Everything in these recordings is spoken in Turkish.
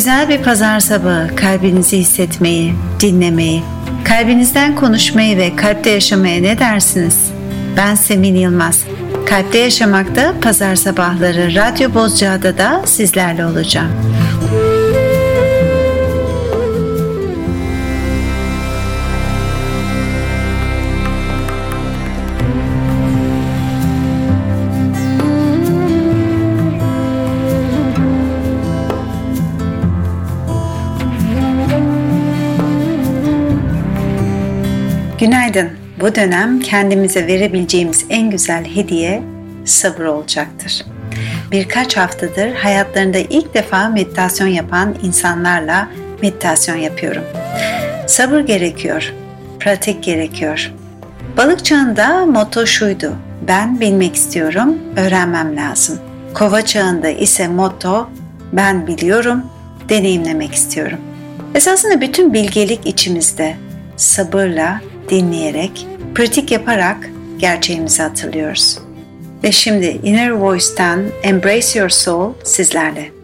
Güzel bir pazar sabahı kalbinizi hissetmeyi, dinlemeyi, kalbinizden konuşmayı ve kalpte yaşamaya ne dersiniz? Ben Semin Yılmaz. Kalpte Yaşamak'ta pazar sabahları Radyo Bozcaada da sizlerle olacağım. Günaydın. Bu dönem kendimize verebileceğimiz en güzel hediye sabır olacaktır. Birkaç haftadır hayatlarında ilk defa meditasyon yapan insanlarla meditasyon yapıyorum. Sabır gerekiyor, pratik gerekiyor. Balık çağında motto şuydu. Ben bilmek istiyorum, öğrenmem lazım. Kova çağında ise motto ben biliyorum, deneyimlemek istiyorum. Esasında bütün bilgelik içimizde. Sabırla, dinleyerek, pratik yaparak gerçeğimizi hatırlıyoruz. Ve şimdi Inner Voice'tan Embrace Your Soul sizlerle.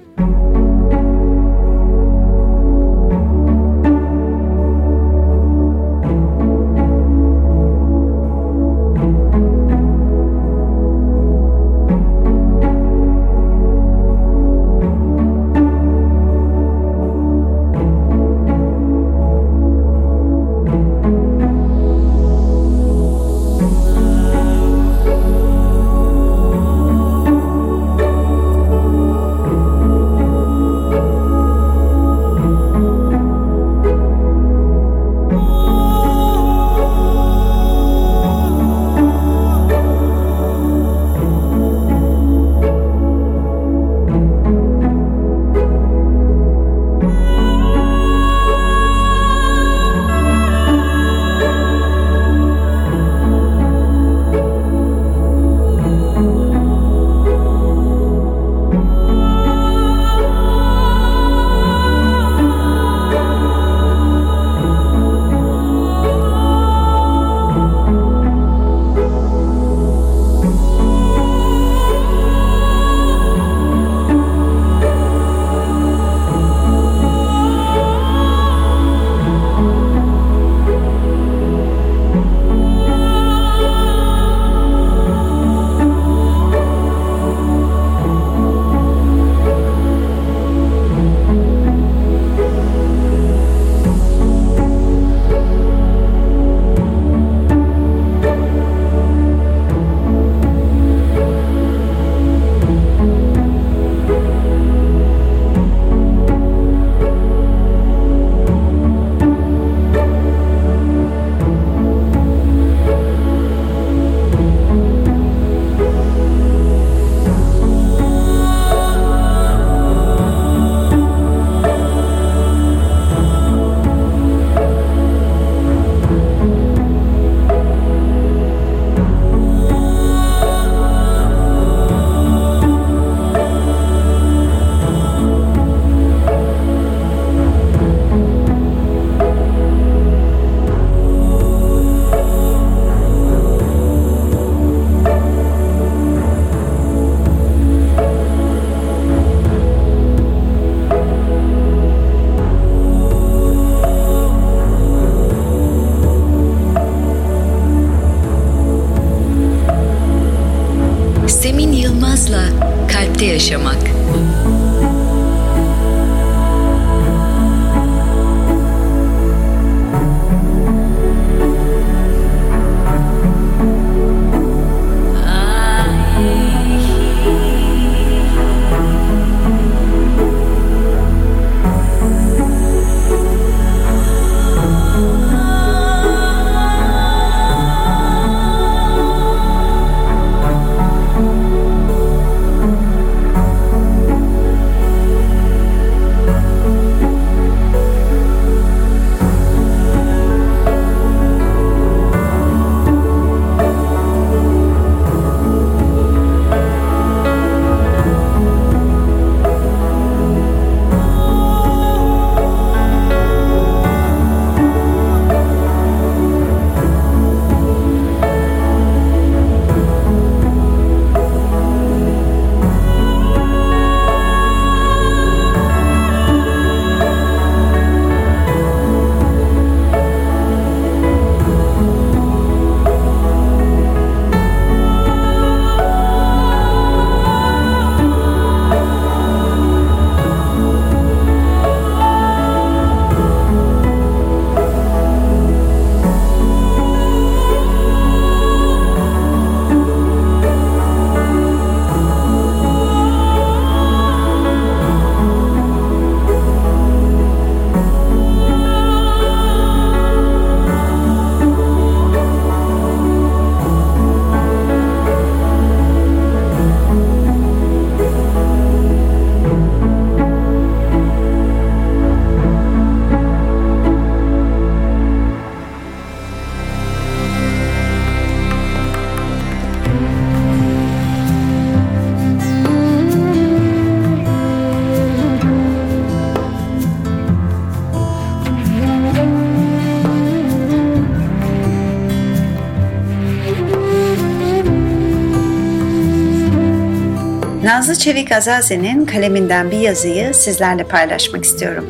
Nazlı Çevik Azaze'nin kaleminden bir yazıyı sizlerle paylaşmak istiyorum.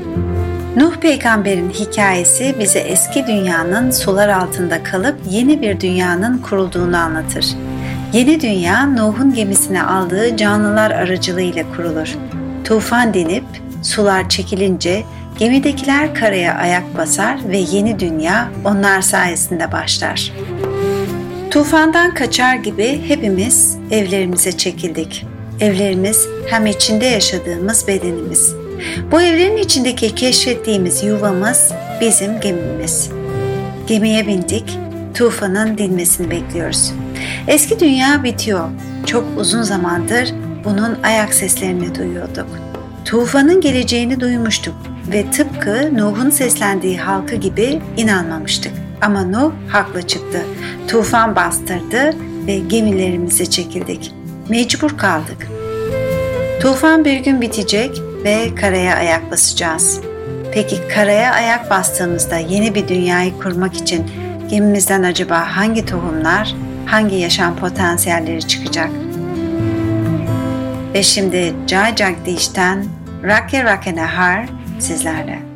Nuh peygamberin hikayesi bize eski dünyanın sular altında kalıp yeni bir dünyanın kurulduğunu anlatır. Yeni dünya Nuh'un gemisine aldığı canlılar aracılığıyla kurulur. Tufan denip sular çekilince gemidekiler karaya ayak basar ve yeni dünya onlar sayesinde başlar. Tufandan kaçar gibi hepimiz evlerimize çekildik. Evlerimiz hem içinde yaşadığımız bedenimiz. Bu evlerin içindeki keşfettiğimiz yuvamız bizim gemimiz. Gemiye bindik, tufanın dinmesini bekliyoruz. Eski dünya bitiyor. Çok uzun zamandır bunun ayak seslerini duyuyorduk. Tufanın geleceğini duymuştuk ve tıpkı Nuh'un seslendiği halkı gibi inanmamıştık. Ama Nuh haklı çıktı. Tufan bastırdı ve gemilerimize çekildik. Mecbur kaldık. Tufan bir gün bitecek ve karaya ayak basacağız. Peki karaya ayak bastığımızda yeni bir dünyayı kurmak için gemimizden acaba hangi tohumlar, hangi yaşam potansiyelleri çıkacak? Ve şimdi Jai Jagdish'ten Rake Rake Nehar sizlerle.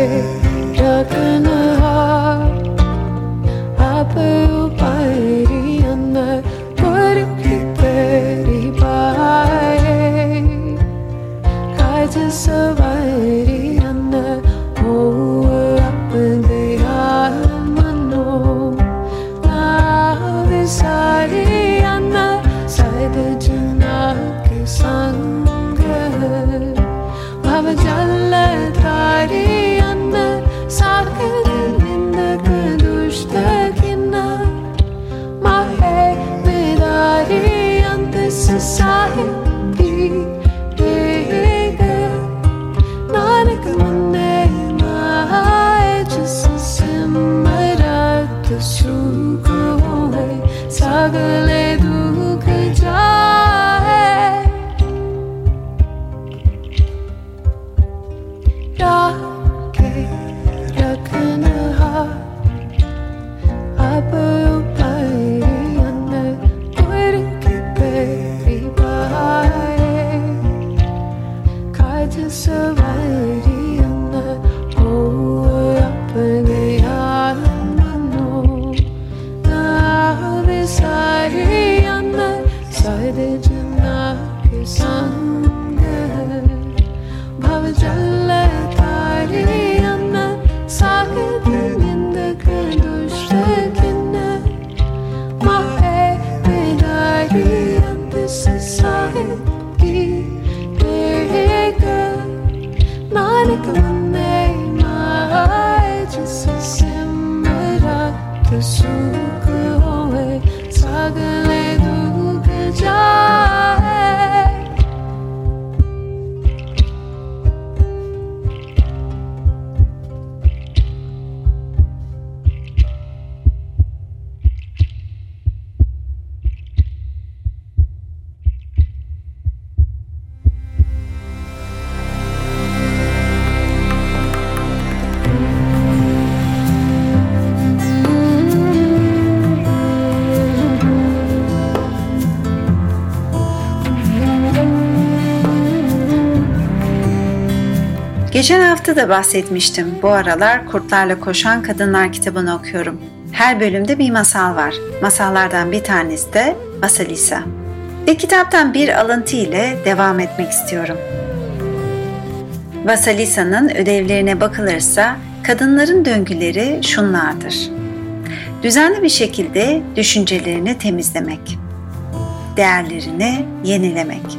Geçen hafta da bahsetmiştim. Bu aralar Kurtlarla Koşan Kadınlar kitabını okuyorum. Her bölümde bir masal var. Masallardan bir tanesi de Masalisa. Ve kitaptan bir alıntı ile devam etmek istiyorum. Vasalisa'nın ödevlerine bakılırsa kadınların döngüleri şunlardır. Düzenli bir şekilde düşüncelerini temizlemek, değerlerini yenilemek,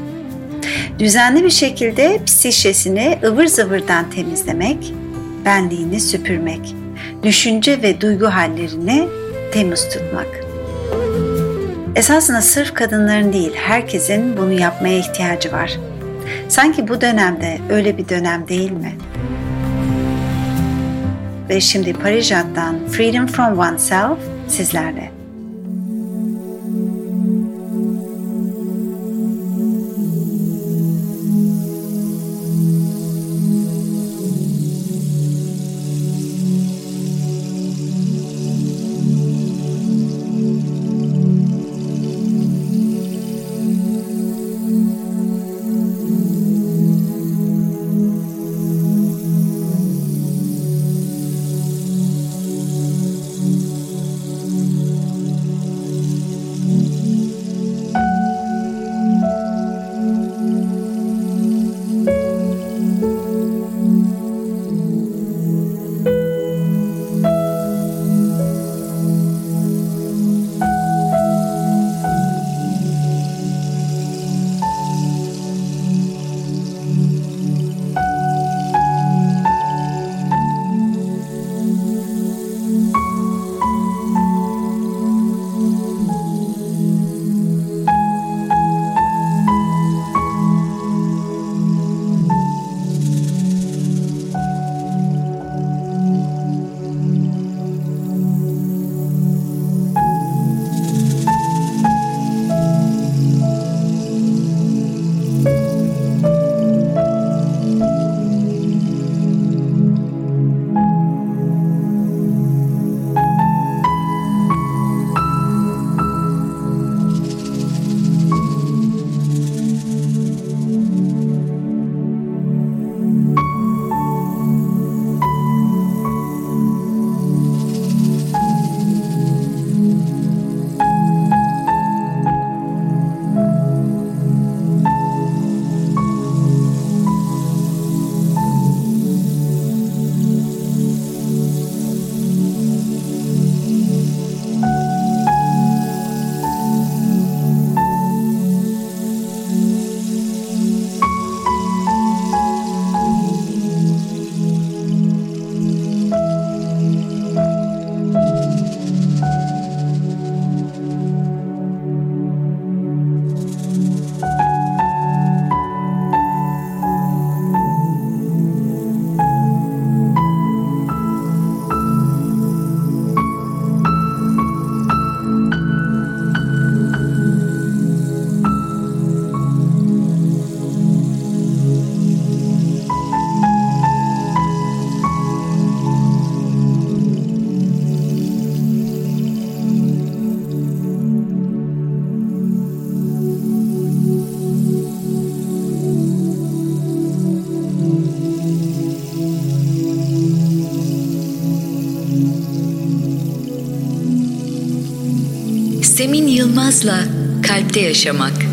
düzenli bir şekilde psişesini ıvır zıvırdan temizlemek, benliğini süpürmek, düşünce ve duygu hallerini temiz tutmak. Esasında sırf kadınların değil, herkesin bunu yapmaya ihtiyacı var. Sanki bu dönemde öyle bir dönem değil mi? Ve şimdi Parijat'tan Freedom from Oneself sizlerle. Kalpte Yaşamak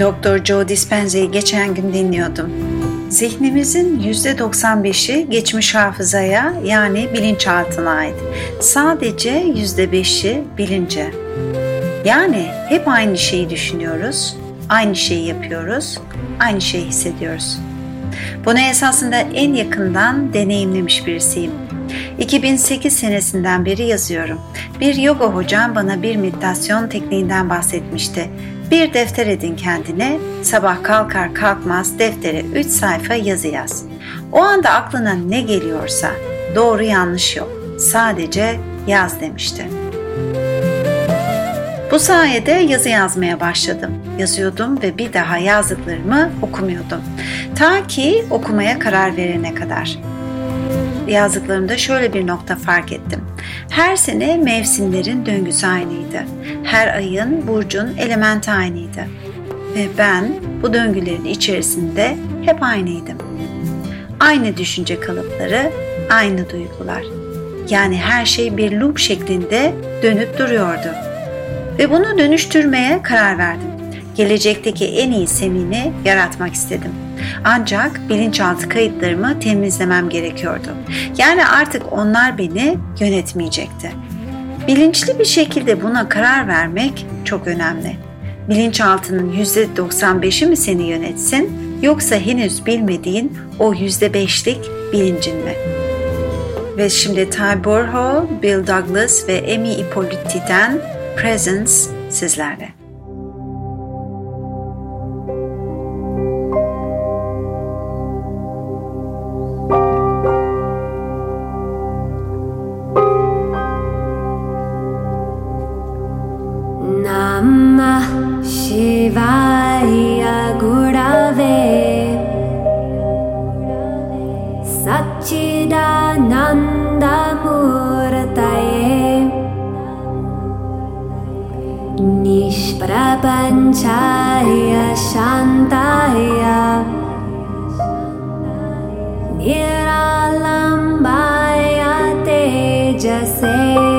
Doktor Joe Dispenza'yı geçen gün dinliyordum. Zihnimizin %95'i geçmiş hafızaya yani bilinçaltına ait. Sadece %5'i bilince. Yani hep aynı şeyi düşünüyoruz, aynı şeyi yapıyoruz, aynı şeyi hissediyoruz. Bunu esasında en yakından deneyimlemiş birisiyim. 2008 senesinden beri yazıyorum. Bir yoga hocam bana bir meditasyon tekniğinden bahsetmişti. Bir defter edin kendine, sabah kalkar kalkmaz deftere 3 sayfa yazı yaz. O anda aklına ne geliyorsa, doğru yanlış yok, sadece yaz demişti. Bu sayede yazı yazmaya başladım. Yazıyordum ve bir daha yazdıklarımı okumuyordum. Ta ki okumaya karar verene kadar yazdıklarımda şöyle bir nokta fark ettim. Her sene mevsimlerin döngüsü aynıydı. Her ayın, burcun elementi aynıydı. Ve ben bu döngülerin içerisinde hep aynıydım. Aynı düşünce kalıpları, aynı duygular. Yani her şey bir loop şeklinde dönüp duruyordu. Ve bunu dönüştürmeye karar verdim. Gelecekteki en iyi semini yaratmak istedim.'' Ancak bilinçaltı kayıtlarımı temizlemem gerekiyordu. Yani artık onlar beni yönetmeyecekti. Bilinçli bir şekilde buna karar vermek çok önemli. Bilinçaltının %95'i mi seni yönetsin yoksa henüz bilmediğin o %5'lik bilincin mi? Ve şimdi Ty Borho, Bill Douglas ve Amy Ippoliti'den Presence sizlerle. मः शिवाय गुणवे सच्चिदनन्दमूर्तये निष्प्रपञ्चाय शान्ताय निरालम्बाय तेजसे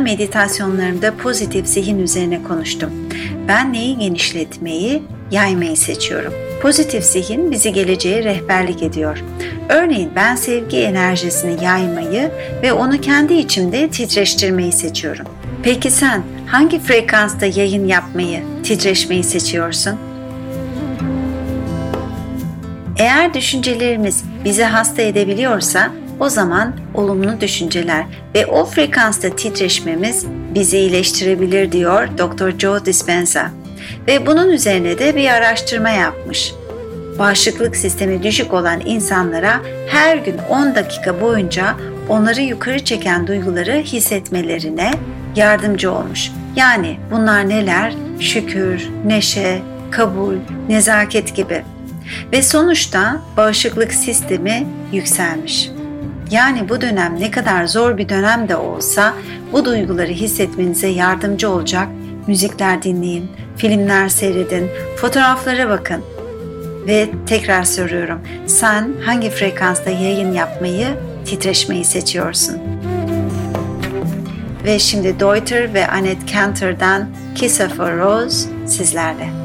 hafta meditasyonlarımda pozitif zihin üzerine konuştum. Ben neyi genişletmeyi, yaymayı seçiyorum. Pozitif zihin bizi geleceğe rehberlik ediyor. Örneğin ben sevgi enerjisini yaymayı ve onu kendi içimde titreştirmeyi seçiyorum. Peki sen hangi frekansta yayın yapmayı, titreşmeyi seçiyorsun? Eğer düşüncelerimiz bizi hasta edebiliyorsa o zaman olumlu düşünceler ve o frekansta titreşmemiz bizi iyileştirebilir diyor Dr. Joe Dispenza. Ve bunun üzerine de bir araştırma yapmış. Bağışıklık sistemi düşük olan insanlara her gün 10 dakika boyunca onları yukarı çeken duyguları hissetmelerine yardımcı olmuş. Yani bunlar neler? Şükür, neşe, kabul, nezaket gibi. Ve sonuçta bağışıklık sistemi yükselmiş. Yani bu dönem ne kadar zor bir dönem de olsa bu duyguları hissetmenize yardımcı olacak müzikler dinleyin, filmler seyredin, fotoğraflara bakın. Ve tekrar soruyorum, sen hangi frekansta yayın yapmayı, titreşmeyi seçiyorsun? Ve şimdi Deuter ve Annette Cantor'dan Kiss of a Rose sizlerle.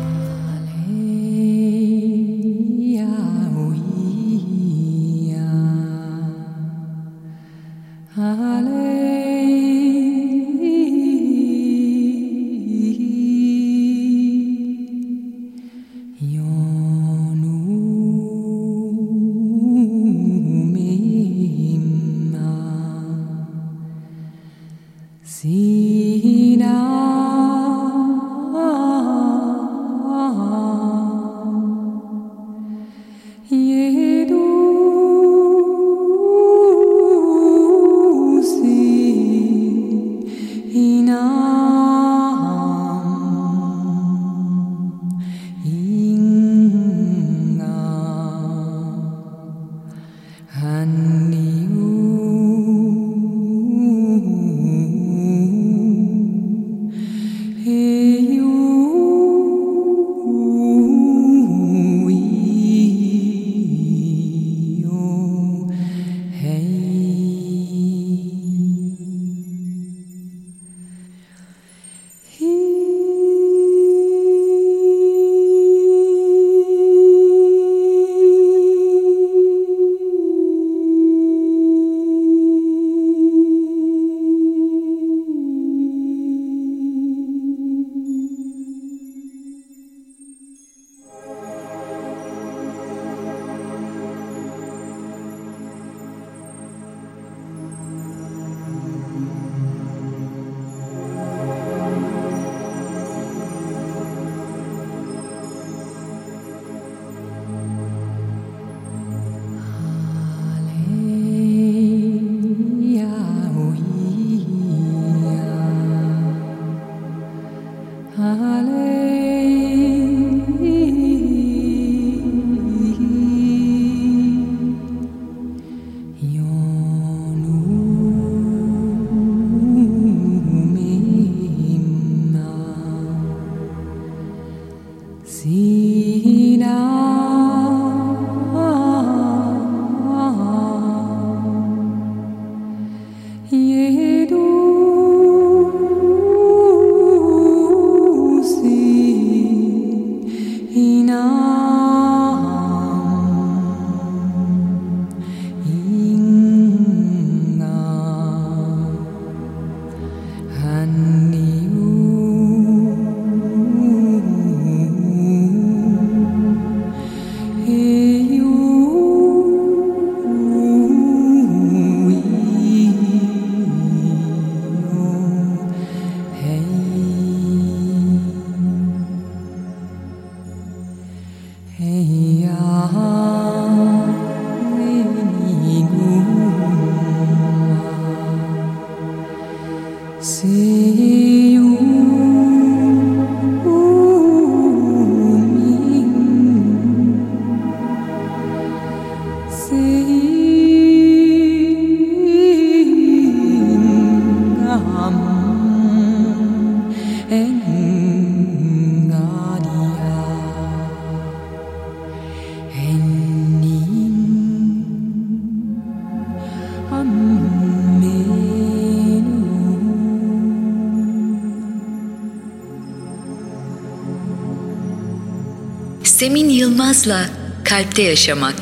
Yılmaz'la Kalpte Yaşamak.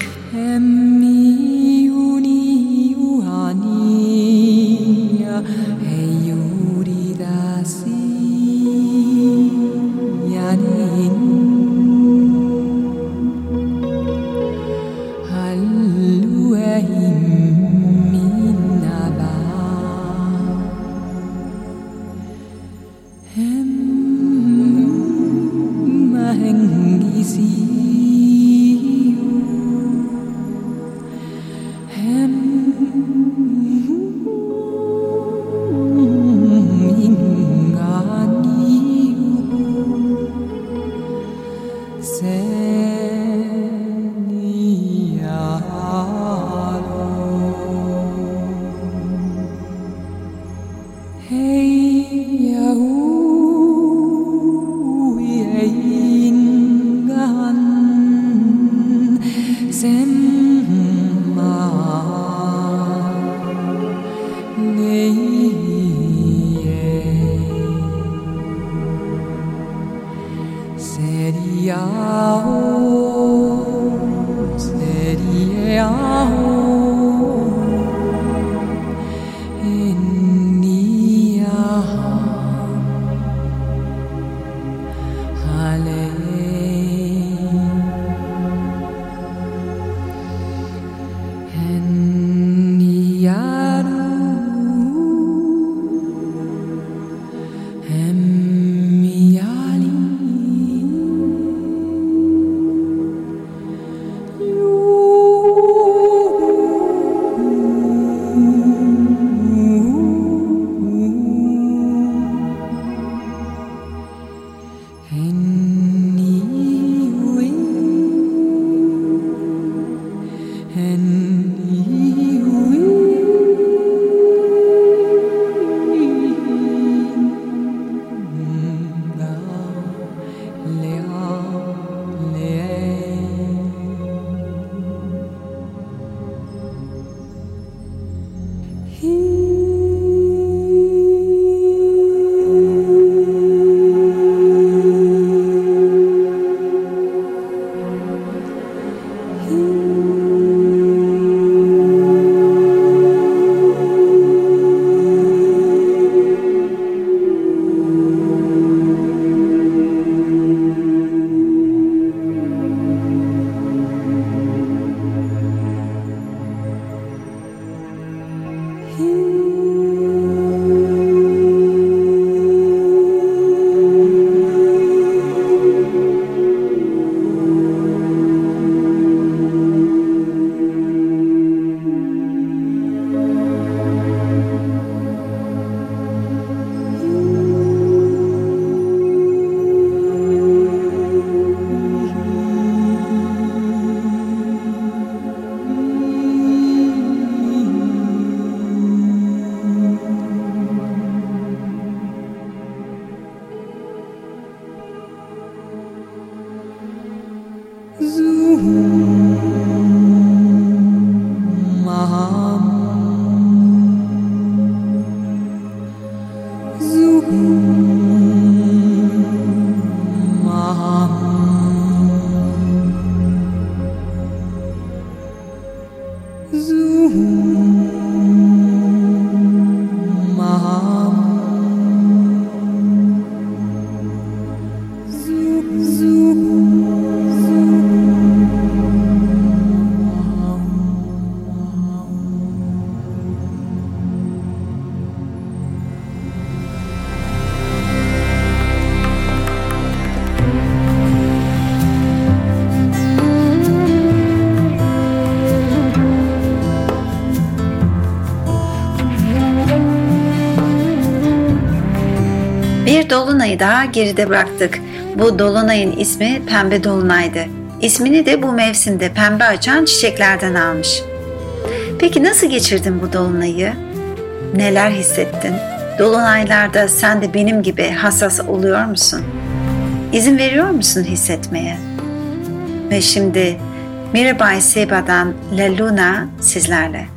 Dolunayı daha geride bıraktık. Bu dolunayın ismi Pembe Dolunay'dı. İsmini de bu mevsimde pembe açan çiçeklerden almış. Peki nasıl geçirdin bu dolunayı? Neler hissettin? Dolunaylarda sen de benim gibi hassas oluyor musun? İzin veriyor musun hissetmeye? Ve şimdi Mirabai Seba'dan La Luna sizlerle.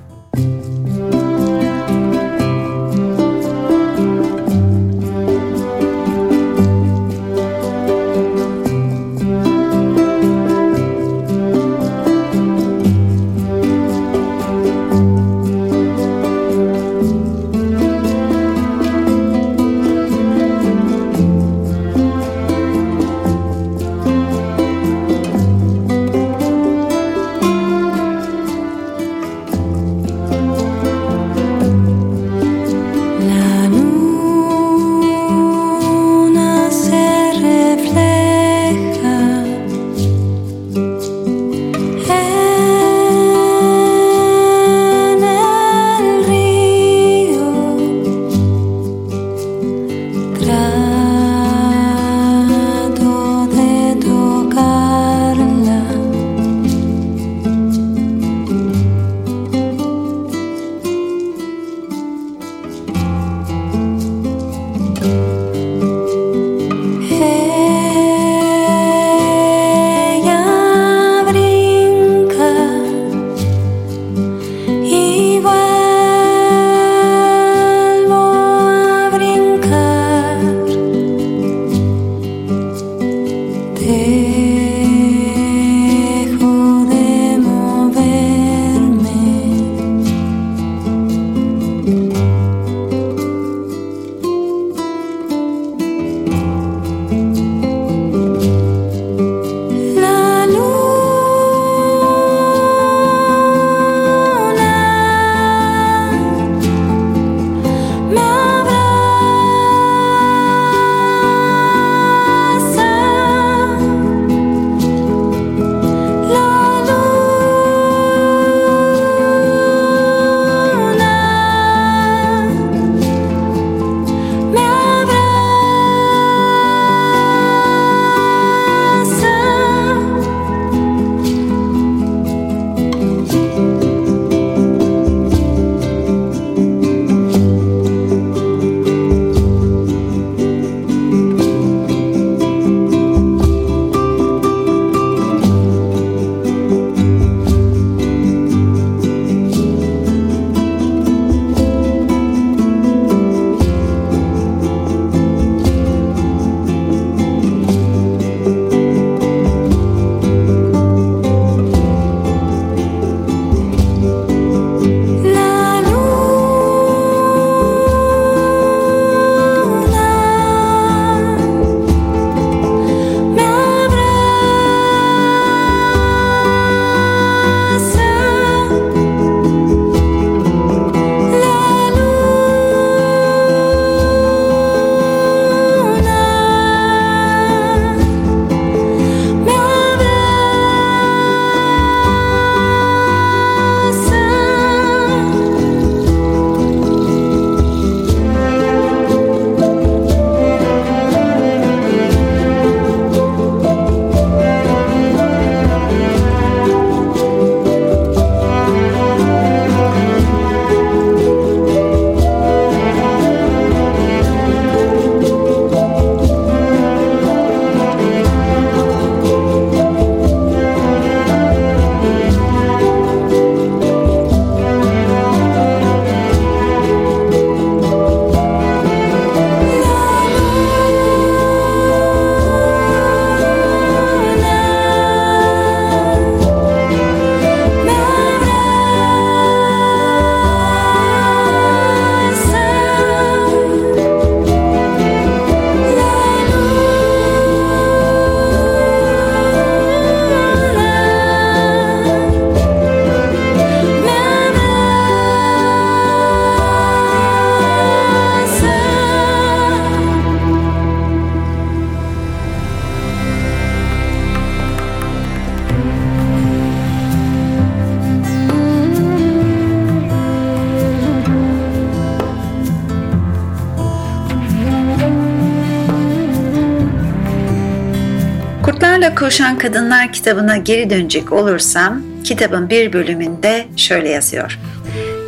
Koşan Kadınlar kitabına geri dönecek olursam, kitabın bir bölümünde şöyle yazıyor.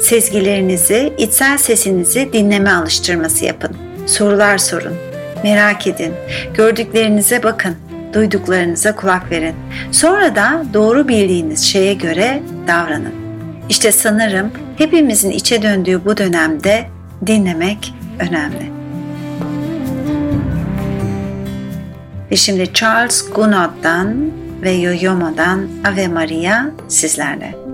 Sezgilerinizi, içsel sesinizi dinleme alıştırması yapın. Sorular sorun, merak edin, gördüklerinize bakın, duyduklarınıza kulak verin. Sonra da doğru bildiğiniz şeye göre davranın. İşte sanırım hepimizin içe döndüğü bu dönemde dinlemek önemli. Ve şimdi Charles Gounod'dan ve Yoyomo'dan Ave Maria sizlerle.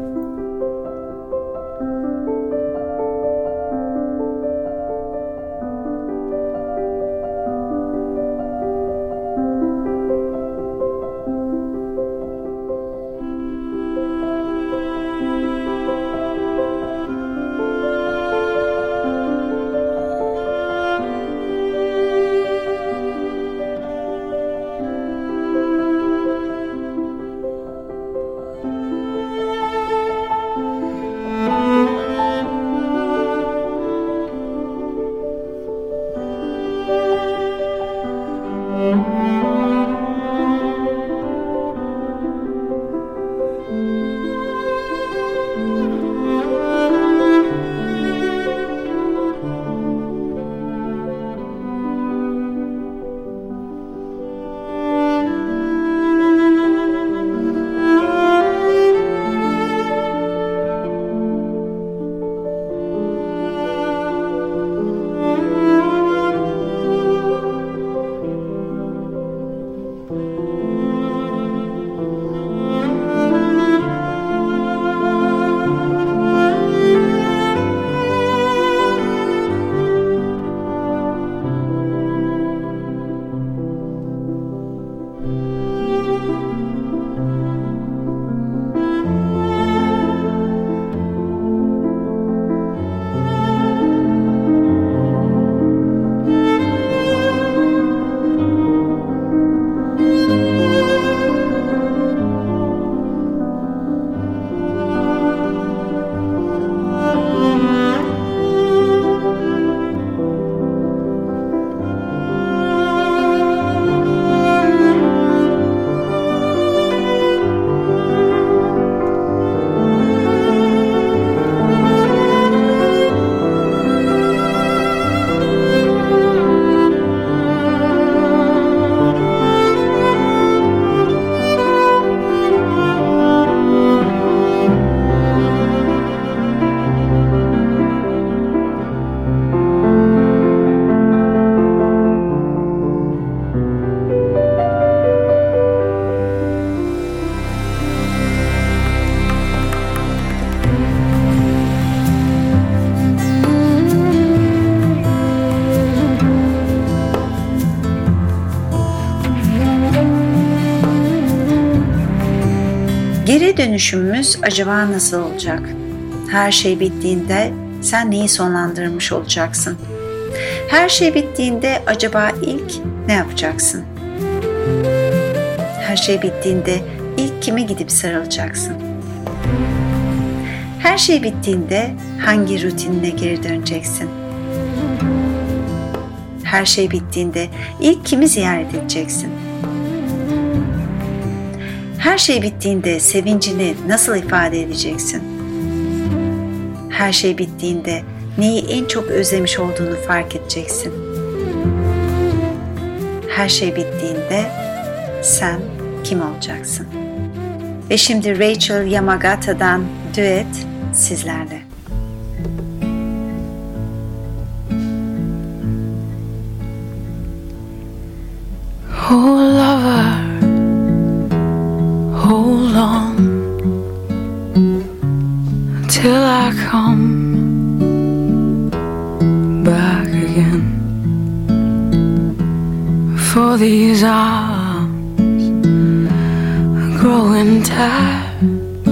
Dönüşümümüz acaba nasıl olacak? Her şey bittiğinde sen neyi sonlandırmış olacaksın? Her şey bittiğinde acaba ilk ne yapacaksın? Her şey bittiğinde ilk kime gidip sarılacaksın? Her şey bittiğinde hangi rutinine geri döneceksin? Her şey bittiğinde ilk kimi ziyaret edeceksin? Her şey bittiğinde sevincini nasıl ifade edeceksin? Her şey bittiğinde neyi en çok özlemiş olduğunu fark edeceksin. Her şey bittiğinde sen kim olacaksın? Ve şimdi Rachel Yamagata'dan düet sizlerle. For these arms growing tired,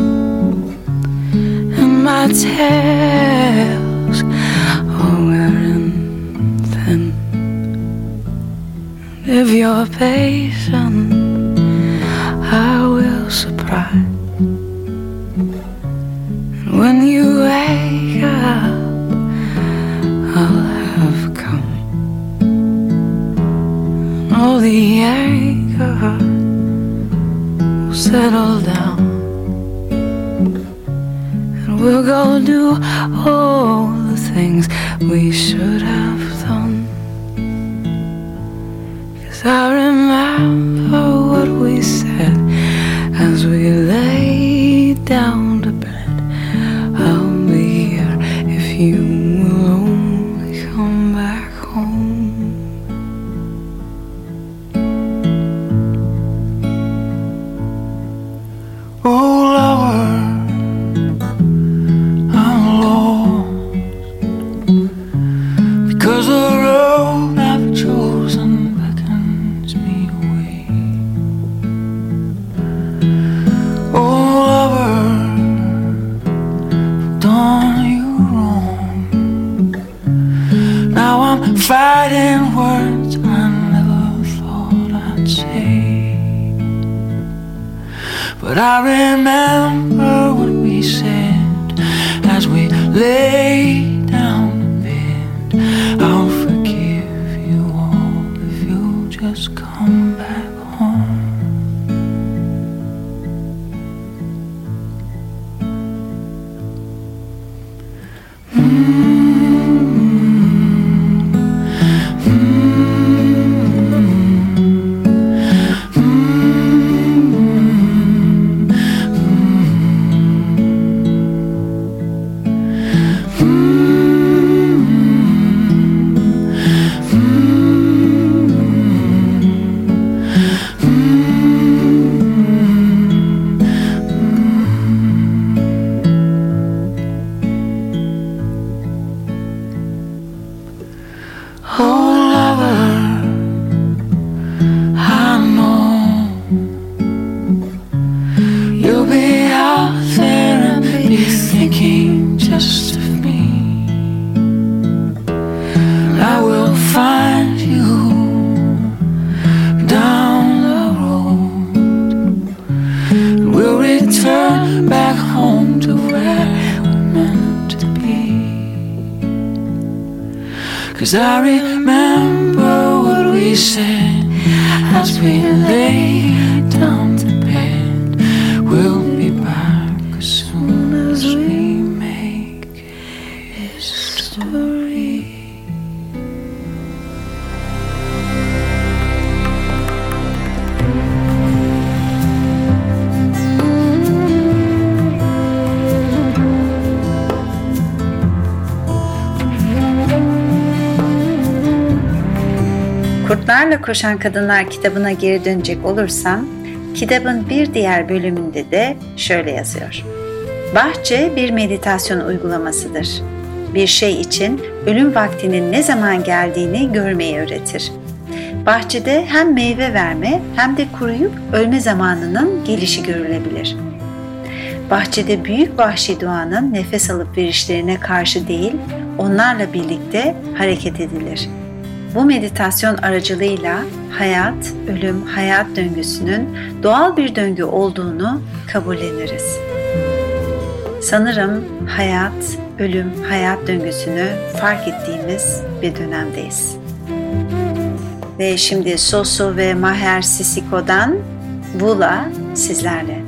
and my tails are wearing thin. If you're patient, settle down. And we'll go do all the things we should have done. Cause I remember what we said as we lay sorry. Koşan Kadınlar kitabına geri dönecek olursam, kitabın bir diğer bölümünde de şöyle yazıyor. Bahçe bir meditasyon uygulamasıdır. Bir şey için ölüm vaktinin ne zaman geldiğini görmeyi öğretir. Bahçede hem meyve verme hem de kuruyup ölme zamanının gelişi görülebilir. Bahçede büyük vahşi doğanın nefes alıp verişlerine karşı değil, onlarla birlikte hareket edilir.'' Bu meditasyon aracılığıyla hayat, ölüm, hayat döngüsünün doğal bir döngü olduğunu kabulleniriz. Sanırım hayat, ölüm, hayat döngüsünü fark ettiğimiz bir dönemdeyiz. Ve şimdi Sosu ve Maher Sisiko'dan Vula sizlerle.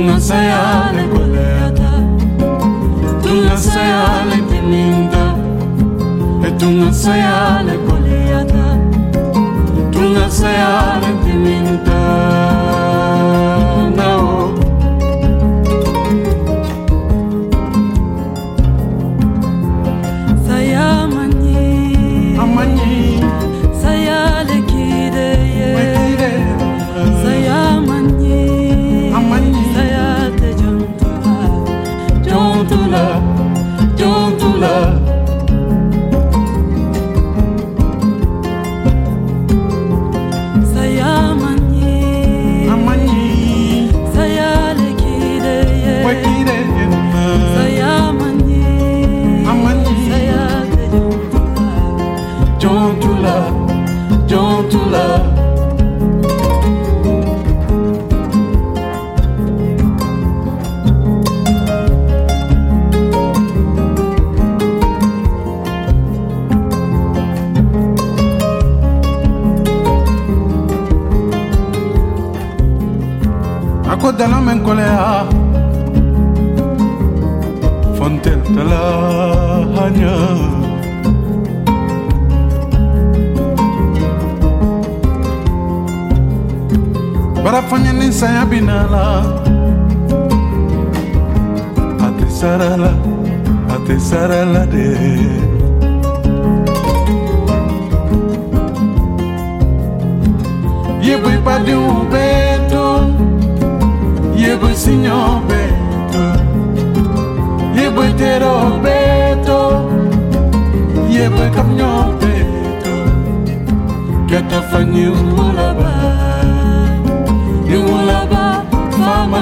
tunasaya lekuleta tunasaya lepiminta tunasaya lekuleta tunasaya lepiminta dell'uomo in colea Fontel te la hagna Barafanya ninsaya binala Ate sarala, ate sarala de. Ye bui pa di ube signor Beto, je boj tero Beto, je boj kamnjo Beto, kata fanyu mulaba, yu mulaba, mama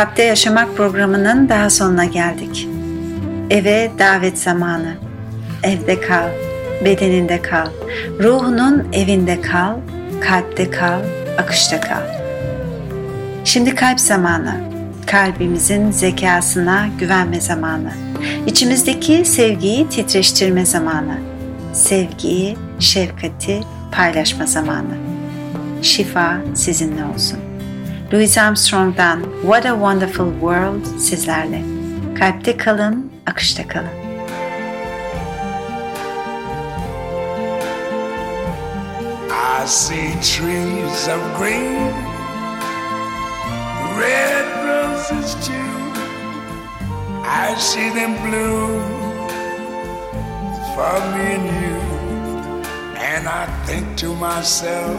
Kalpte Yaşamak programının daha sonuna geldik. Eve davet zamanı. Evde kal, bedeninde kal. Ruhunun evinde kal, kalpte kal, akışta kal. Şimdi kalp zamanı. Kalbimizin zekasına güvenme zamanı. İçimizdeki sevgiyi titreştirme zamanı. Sevgiyi, şefkati paylaşma zamanı. Şifa sizinle olsun. Louis Armstrong'dan What a Wonderful World sizlerle. Kalpte kalın, akışta kalın. I see trees of green, red roses too. I see them bloom for me and you. And I think to myself,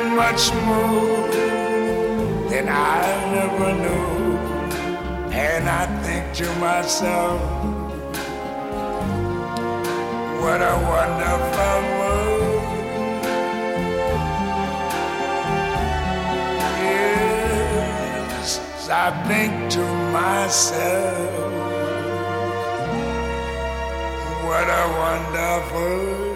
They'll much more than I ever knew. And I think to myself, what a wonderful world. Yes, I think to myself, what a wonderful